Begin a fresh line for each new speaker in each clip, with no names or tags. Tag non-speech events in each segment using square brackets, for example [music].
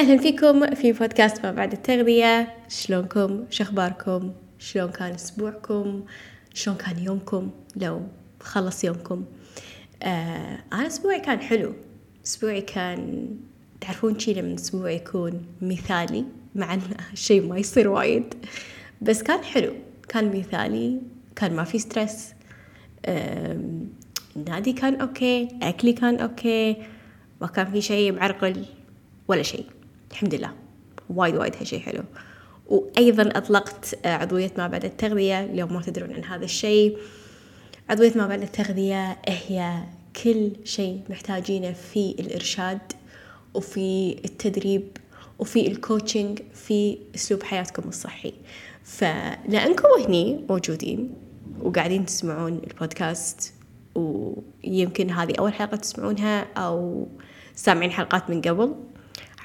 أهلا فيكم في بودكاست ما بعد التغذية. شلونكم؟ شخباركم؟ شلون كان أسبوعكم؟ شلون كان يومكم؟ لو خلص يومكم. آه أنا أسبوعي كان حلو. أسبوعي كان تعرفون شي لما أسبوع يكون مثالي؟ مع أن الشيء ما يصير وايد. بس كان حلو. كان مثالي. كان ما في stress. النادي كان okay. أكلي كان okay. ما كان في شيء معرقل ولا شيء الحمد لله. وايد وايد هالشيء حلو. وأيضا أطلقت عضوية ما بعد التغذية. اليوم ما تدرون عن هذا الشيء. عضوية ما بعد التغذية هي كل شيء محتاجينه في الإرشاد وفي التدريب وفي ال coaching في أسلوب حياتكم الصحي. فلأنكم هني موجودين وقاعدين تسمعون البودكاست ويمكن هذه أول حلقة تسمعونها أو سامعين حلقات من قبل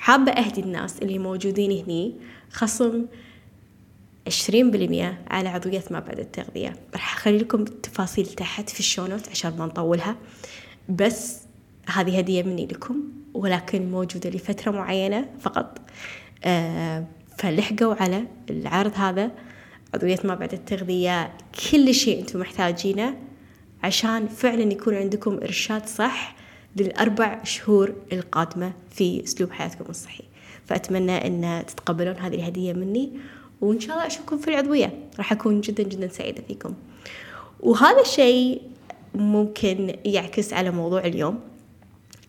حابة أهدي الناس اللي موجودين هني خصم عشرين بالمية على عضوية ما بعد التغذية. راح أخلي لكم التفاصيل تحت في الشونوت عشان ما نطولها. بس هذه هدية مني لكم ولكن موجودة لفترة معينة فقط. آه فلحقوا على العرض هذا عضوية ما بعد التغذية كل شيء أنتم محتاجينه عشان فعلا يكون عندكم إرشاد صح للأربع شهور القادمة في أسلوب حياتكم الصحي فأتمنى أن تتقبلون هذه الهدية مني وإن شاء الله أشوفكم في العضوية. راح أكون جدا جدا سعيدة فيكم. وهذا الشيء ممكن يعكس على موضوع اليوم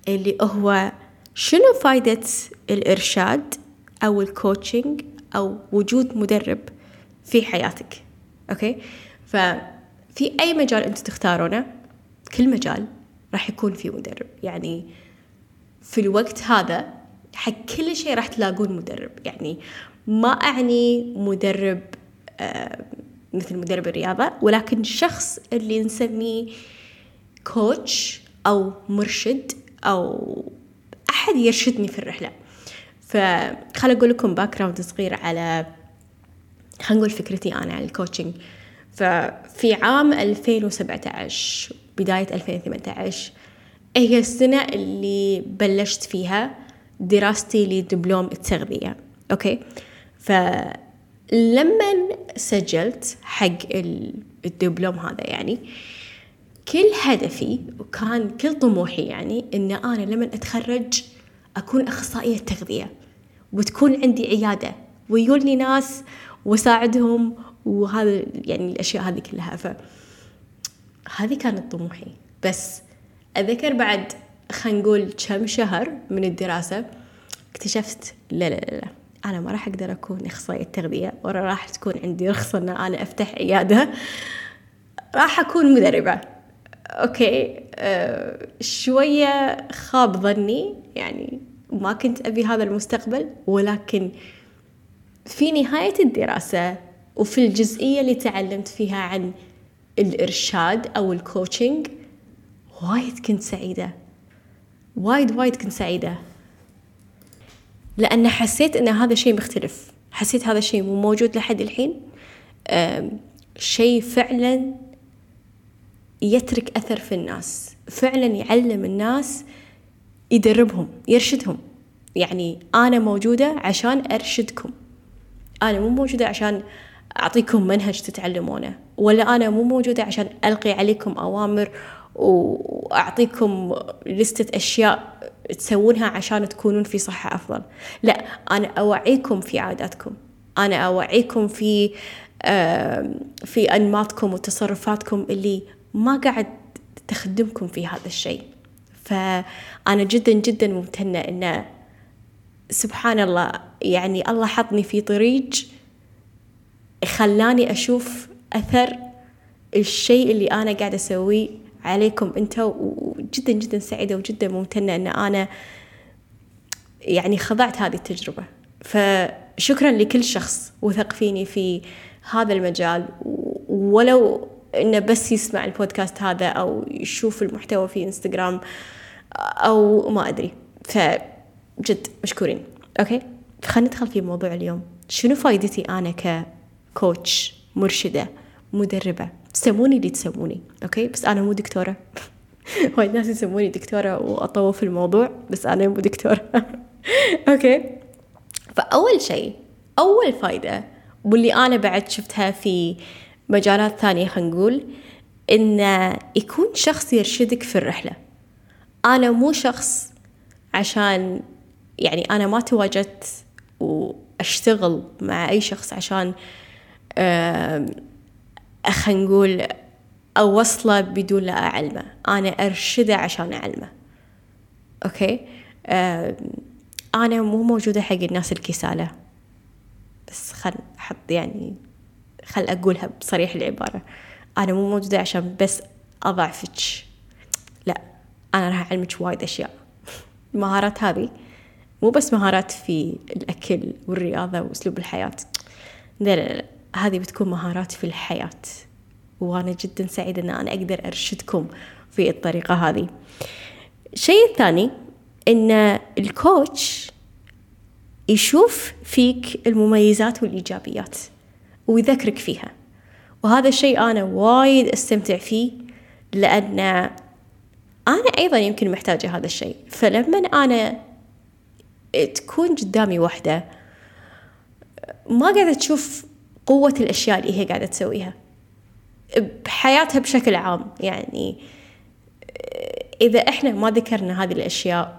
اللي هو شنو فايدة الإرشاد أو ال coaching أو وجود مدرب في حياتك. okay؟ ففي أي مجال أنتم تختارونه كل مجال راح يكون في مدرب. يعني في الوقت هذا حق كل شيء راح تلاقون مدرب. يعني ما أعني مدرب آه مثل مدرب الرياضة ولكن الشخص اللي نسميه coach أو مرشد أو أحد يرشدني في الرحلة. فخل أقول لكم background صغير على خلينا نقول فكرتي أنا عن ال coaching ففي عام 2017 بداية 2018 هي السنة اللي بلشت فيها دراستي لدبلوم التغذية okay؟ فلما سجلت حق الدبلوم هذا يعني كل هدفي وكان كل طموحي يعني إن أنا لما أتخرج أكون أخصائية تغذية وتكون عندي عيادة ويجوني ناس وأساعدهم وهذا يعني الأشياء هذه كلها. ف هذه كانت طموحي بس أذكر بعد خلينا نقول كم شهر من الدراسة اكتشفت لا لا لا, لا. أنا ما راح أقدر أكون إخصائية تغذية ولا راح تكون عندي رخصة أن أنا أفتح عيادة راح أكون مدربة okay أه شوية خاب ظني يعني ما كنت أبي هذا المستقبل ولكن في نهاية الدراسة وفي الجزئية اللي تعلمت فيها عن الإرشاد أو ال coaching وايد كنت سعيدة. وايد وايد كنت سعيدة. لأن حسيت أن هذا شيء مختلف. حسيت هذا الشيء مو موجود لحد الحين. شيء فعلا يترك أثر في الناس. فعلا يعلم الناس يدربهم يرشدهم. يعني أنا موجودة عشان أرشدكم. أنا مو موجودة عشان أعطيكم منهج تتعلمونه. ولا أنا مو موجودة عشان ألقي عليكم أوامر وأعطيكم لستة أشياء تسوونها عشان تكونون في صحة أفضل. لا أنا أوعيكم في عاداتكم. أنا أوعيكم في في أنماطكم وتصرفاتكم اللي ما قاعد تخدمكم في هذا الشيء. فأنا جدا جدا ممتنة إن سبحان الله يعني الله حطني في طريق خلاني أشوف أثر الشيء اللي أنا قاعدة أسويه عليكم أنت وجدا جدا سعيدة وجدا ممتنة أن أنا يعني خضعت هذه التجربة. فشكرا لكل شخص وثق فيني في هذا المجال ولو إنه بس يسمع البودكاست هذا أو يشوف المحتوى في إنستغرام أو ما أدري. فجد مشكورين. okay؟ خلينا ندخل في موضوع اليوم. شنو فايدتي أنا ك coach مرشدة مدربة. سموني اللي تسموني okay؟ بس أنا مو دكتورة. [laughs] وايد ناس يسموني دكتورة وأطوف في الموضوع بس أنا مو دكتورة. [laughs] أوكي؟ فأول شيء أول فايدة واللي أنا بعد شفتها في مجالات ثانية خلينا نقول إنه يكون شخص يرشدك في الرحلة. أنا مو شخص عشان يعني أنا ما تواجدت وأشتغل مع أي شخص عشان خلينا نقول أوصله بدون لا أعلمه. أنا أرشده عشان أعلمه. أوكي؟ أنا مو موجودة حق الناس الكسالى بس خل أحط يعني خل أقولها بصريح العبارة. أنا مو موجودة عشان بس أضعفك. لا أنا راح أعلمك وايد أشياء. [laughs] المهارات هذه مو بس مهارات في الأكل والرياضة وأسلوب الحياة. لا لا لا. هذه بتكون مهارات في الحياة. وأنا جدا سعيدة أن أنا أقدر أرشدكم في الطريقة هذه. الشيء الثاني أن الكوتش يشوف فيك المميزات والإيجابيات ويذكرك فيها. وهذا الشيء أنا وايد أستمتع فيه لأن أنا أيضا يمكن محتاجة هذا الشيء. فلما أنا تكون قدامي وحدة ما قاعدة تشوف قوة الأشياء اللي هي قاعدة تسويها. بحياتها بشكل عام يعني إذا إحنا ما ذكرنا هذه الأشياء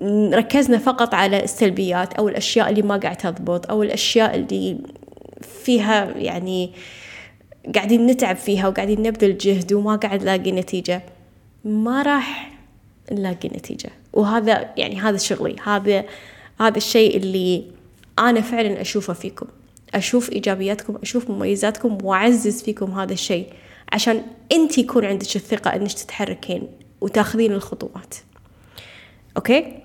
وركزنا فقط على السلبيات أو الأشياء اللي ما قاعد تضبط أو الأشياء اللي فيها يعني قاعدين نتعب فيها وقاعدين نبذل جهد وما قاعد نلاقي نتيجة ما راح نلاقي نتيجة. وهذا يعني هذا شغلي. هذا هذا الشيء اللي أنا فعلا أشوفه فيكم. أشوف إيجابياتكم أشوف مميزاتكم وأعزز فيكم هذا الشيء عشان أنت يكون عندك الثقة أنك تتحركين وتاخذين الخطوات. أوكي؟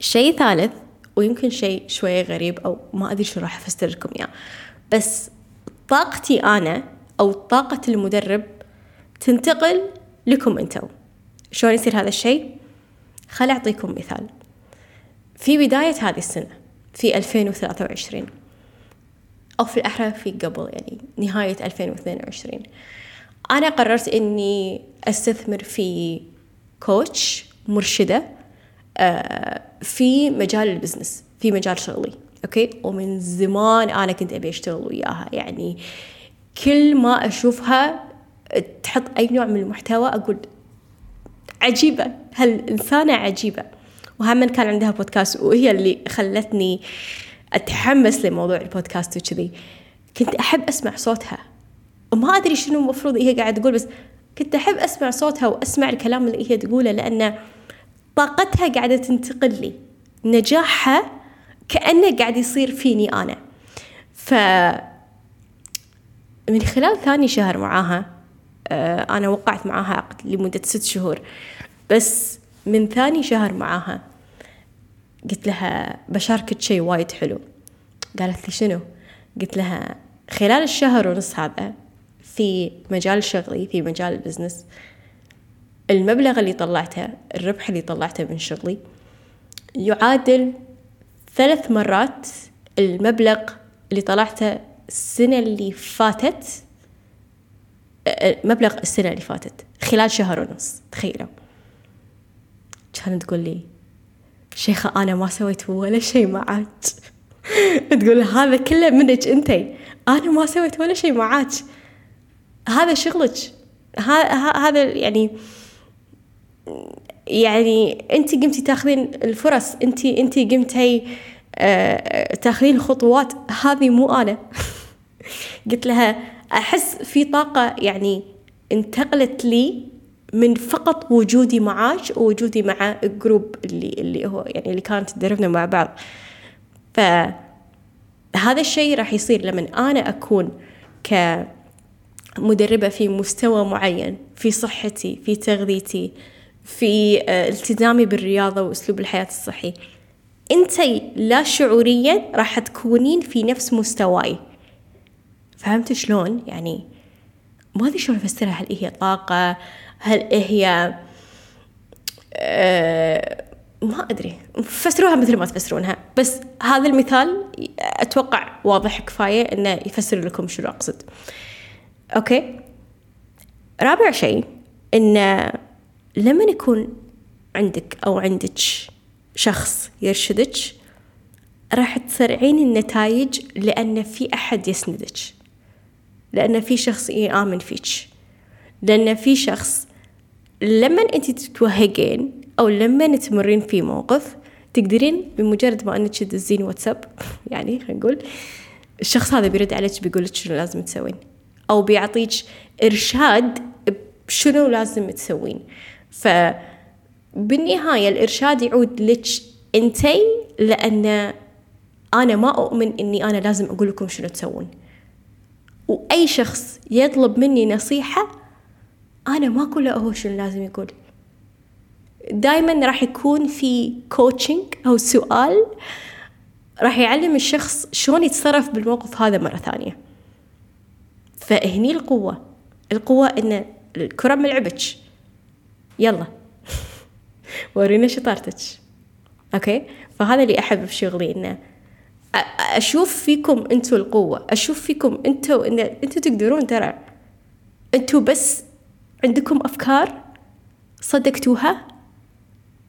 شيء ثالث ويمكن شيء شوية غريب أو ما أدري شو راح أفسر لكم إياه بس طاقتي أنا أو طاقة المدرب تنتقل لكم أنتم شلون يصير هذا الشيء؟ خل أعطيكم مثال. في بداية هذه السنة في 2023 أو في الأحرى في قبل يعني نهاية 2022 أنا قررت إني أستثمر في كوتش مرشدة آه، في مجال البزنس في مجال شغلي أوكي؟ ومن زمان أنا كنت أبي أشتغل وياها. يعني كل ما أشوفها تحط أي نوع من المحتوى أقول عجيبة هالإنسانة عجيبة. وهم كان عندها بودكاست وهي اللي خلتني أتحمس لموضوع البودكاست وكذي. كنت أحب أسمع صوتها. وما أدري شنو المفروض هي قاعدة تقول بس كنت أحب أسمع صوتها وأسمع الكلام اللي هي تقوله لأن طاقتها قاعدة تنتقل لي. نجاحها كأنه قاعد يصير فيني أنا. ف من خلال ثاني شهر معاها آه، أنا وقعت معاها عقد لمدة ست شهور. بس من ثاني شهر معاها قلت لها بشاركك شيء وايد حلو. قالت لي شنو؟ قلت لها خلال الشهر ونص هذا في مجال شغلي في مجال البزنس المبلغ اللي طلعته الربح اللي طلعته من شغلي يعادل ثلاث مرات المبلغ اللي طلعته السنة اللي فاتت مبلغ السنة اللي فاتت خلال شهر ونص تخيلوا. كانت تقول لي شيخة أنا ما سويت ولا شيء معاك. تقول هذا كله منك أنتي أنا ما سويت ولا شيء معاك. هذا شغلك. هذا يعني يعني أنت قمتي تاخذين الفرص. أنت أنت قمتي آه، تاخذين الخطوات. هذه مو أنا. [laughs] قلت لها أحس في طاقة يعني انتقلت لي من فقط وجودي معاك ووجودي مع الجروب اللي اللي هو يعني اللي كانت تدربنا مع بعض. فهذا الشيء راح يصير لما أنا أكون كمدربة في مستوى معين في صحتي في تغذيتي في آه، التزامي بالرياضة وأسلوب الحياة الصحي. أنت لا شعوريا راح تكونين في نفس مستواي. فهمت شلون؟ يعني ما أدري شلون أفسرها هل هي طاقة؟ هل هي أه ما أدري. فسروها مثل ما تفسرونها. بس هذا المثال أتوقع واضح كفاية إنه يفسر لكم شنو أقصد. أوكي؟ رابع شيء إنه لما يكون عندك أو عندك شخص يرشدك راح تسرعين النتائج لأن في أحد يسندك. لأن في شخص يآمن فيك. لأن في شخص لما أنت تتوهقين أو لما تمرين في موقف تقدرين بمجرد ما أنك تدزين واتساب يعني خلينا نقول الشخص هذا بيرد عليك بيقول لك شنو لازم تسوين. أو بيعطيك إرشاد شنو لازم تسوين. فبالنهاية الإرشاد يعود لك أنتي لأن أنا ما أؤمن إني أنا لازم أقول لكم شنو تسوون. وأي شخص يطلب مني نصيحة أنا ما أقول له هو شنو لازم يقول. دائما راح يكون في coaching أو سؤال راح يعلم الشخص شلون يتصرف بالموقف هذا مرة ثانية. فهني القوة. القوة إن الكرة ملعبك يلا. [laughs] ورينا شطارتك. okay؟ فهذا اللي أحب في شغلي إنه أشوف فيكم أنتوا القوة. أشوف فيكم أنتوا إن أنتوا تقدرون ترى. أنتوا بس عندكم أفكار صدقتوها؟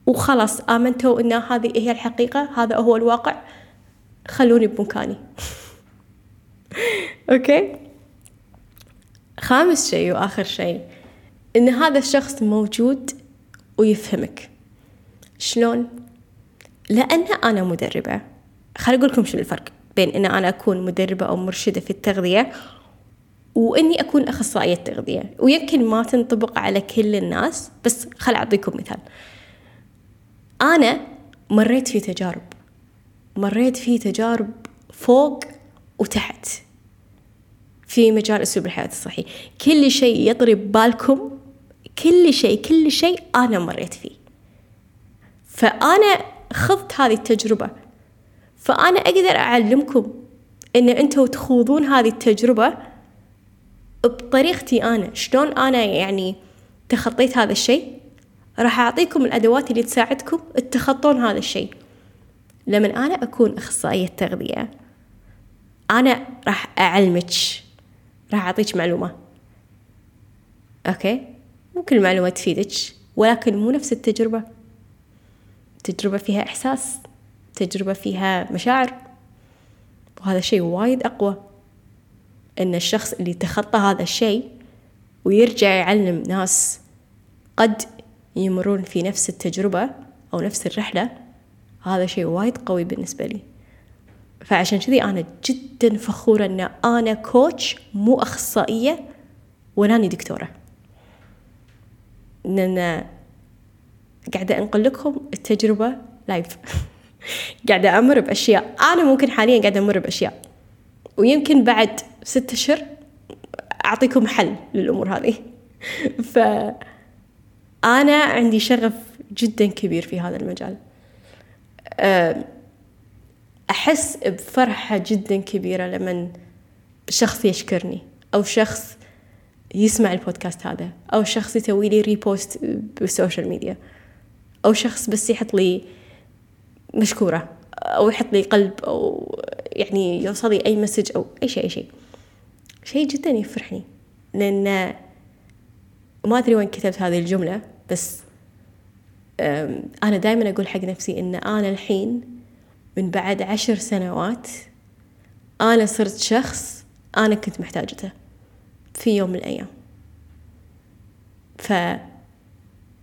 وخلاص آمنتوا أن هذه هي الحقيقة هذا هو الواقع. خلوني بمكاني. [laughs] أوكي؟ خامس شيء وآخر شيء إن هذا الشخص موجود ويفهمك. شلون؟ لأن أنا مدربة. خليني أقول لكم شنو الفرق بين إن أنا أكون مدربة أو مرشدة في التغذية وإني أكون أخصائية تغذية. ويمكن ما تنطبق على كل الناس بس خل أعطيكم مثال. أنا مريت في تجارب. مريت في تجارب فوق وتحت. في مجال أسلوب الحياة الصحي. كل شيء يضرب بالكم كل شيء كل شيء أنا مريت فيه. فأنا خضت هذه التجربة. فأنا أقدر أعلمكم إن أنتوا تخوضون هذه التجربة بطريقتي أنا شلون أنا يعني تخطيت هذا الشيء؟ راح أعطيكم الأدوات اللي تساعدكم تتخطون هذا الشيء. لما أنا أكون أخصائية تغذية أنا راح أعلمك راح أعطيك معلومة. أوكي؟ ممكن المعلومة تفيدك ولكن مو نفس التجربة. تجربة فيها إحساس تجربة فيها مشاعر. وهذا شيء وايد أقوى. إن الشخص اللي تخطى هذا الشيء ويرجع يعلم ناس قد يمرون في نفس التجربة أو نفس الرحلة هذا شيء وايد قوي بالنسبة لي. فعشان كذي أنا جدا فخورة أن أنا كوتش مو أخصائية ولاني دكتورة. لأن قاعدة أنقل لكم التجربة لايف [laughs] قاعدة أمر بأشياء أنا ممكن حاليا قاعدة أمر بأشياء. ويمكن بعد ستة أشهر أعطيكم حل للأمور هذه. ف أنا عندي شغف جدا كبير في هذا المجال. أحس بفرحة جدا كبيرة لما شخص يشكرني أو شخص يسمع البودكاست هذا أو شخص يسوي لي repost بال social media أو شخص بس يحط لي مشكورة أو يحط لي قلب أو يعني يوصل لي أي message أو أي شيء أي شيء. شيء جدا يفرحني. لأن ما أدري وين كتبت هذه الجملة بس أنا دائما أقول حق نفسي إن أنا الحين من بعد عشر سنوات أنا صرت شخص أنا كنت محتاجته في يوم من الأيام.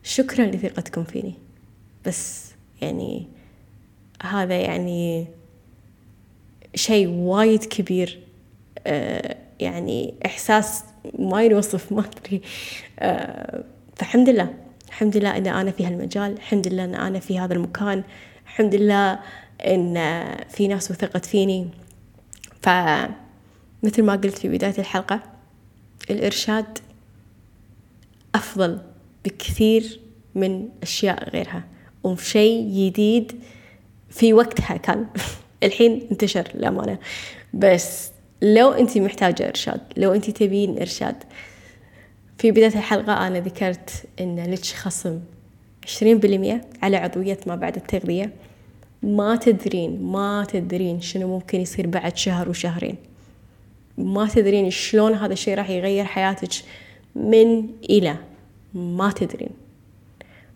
فشكرا لثقتكم فيني. بس يعني هذا يعني شيء وايد كبير آه، يعني إحساس ما ينوصف ما أدري. آه، فالحمد لله. الحمد لله أن أنا في هالمجال. الحمد لله أن أنا في هذا المكان. الحمد لله أن في ناس وثقت فيني. فمثل ما قلت في بداية الحلقة الإرشاد أفضل بكثير من أشياء غيرها وشيء جديد في وقتها كان [laughs] الحين انتشر للأمانة. بس لو أنت محتاجة إرشاد لو أنت تبين إرشاد. في بداية الحلقة أنا ذكرت إن لك خصم عشرين بالمية على عضوية ما بعد التغذية. ما تدرين ما تدرين شنو ممكن يصير بعد شهر وشهرين. ما تدرين شلون هذا الشيء راح يغير حياتك من إلى. ما تدرين.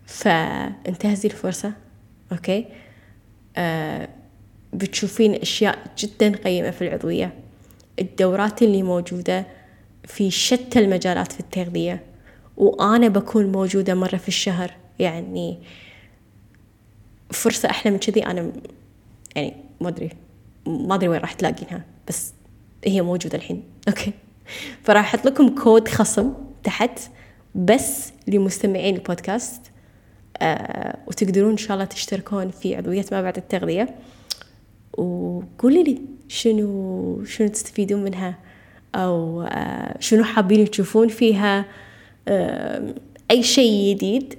فانتهزي الفرصة أوكي؟ آه بتشوفين أشياء جدا قيمة في العضوية. الدورات اللي موجودة في شتى المجالات في التغذية وأنا بكون موجودة مرة في الشهر. يعني فرصة أحلى من كذي أنا يعني ما أدري ما أدري وين راح تلاقينها بس هي موجودة الحين. [laughs] okay. فراح أحط لكم كود خصم تحت بس لمستمعين البودكاست آه وتقدرون إن شاء الله تشتركون في عضوية ما بعد التغذية. وقولي لي شنو شنو تستفيدون منها؟ أو آه شنو حابين تشوفون فيها؟ آه أي شيء جديد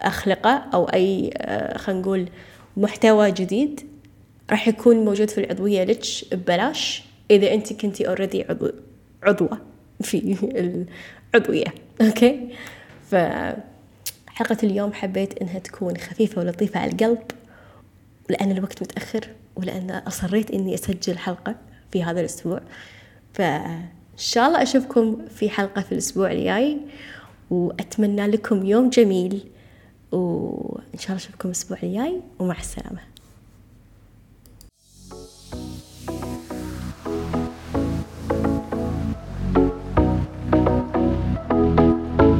أخلقه أو أي آه خلينا نقول محتوى جديد راح يكون موجود في العضوية لك ببلاش إذا أنت كنتي already عضو عضوة في العضوية okay؟ فحلقة اليوم حبيت إنها تكون خفيفة ولطيفة على القلب ولأن الوقت متأخر. ولأن أصريت إني أسجل حلقة في هذا الأسبوع. فإن شاء الله أشوفكم في حلقة في الأسبوع الجاي وأتمنى لكم يوم جميل. وإن شاء الله أشوفكم الأسبوع الجاي ومع السلامة.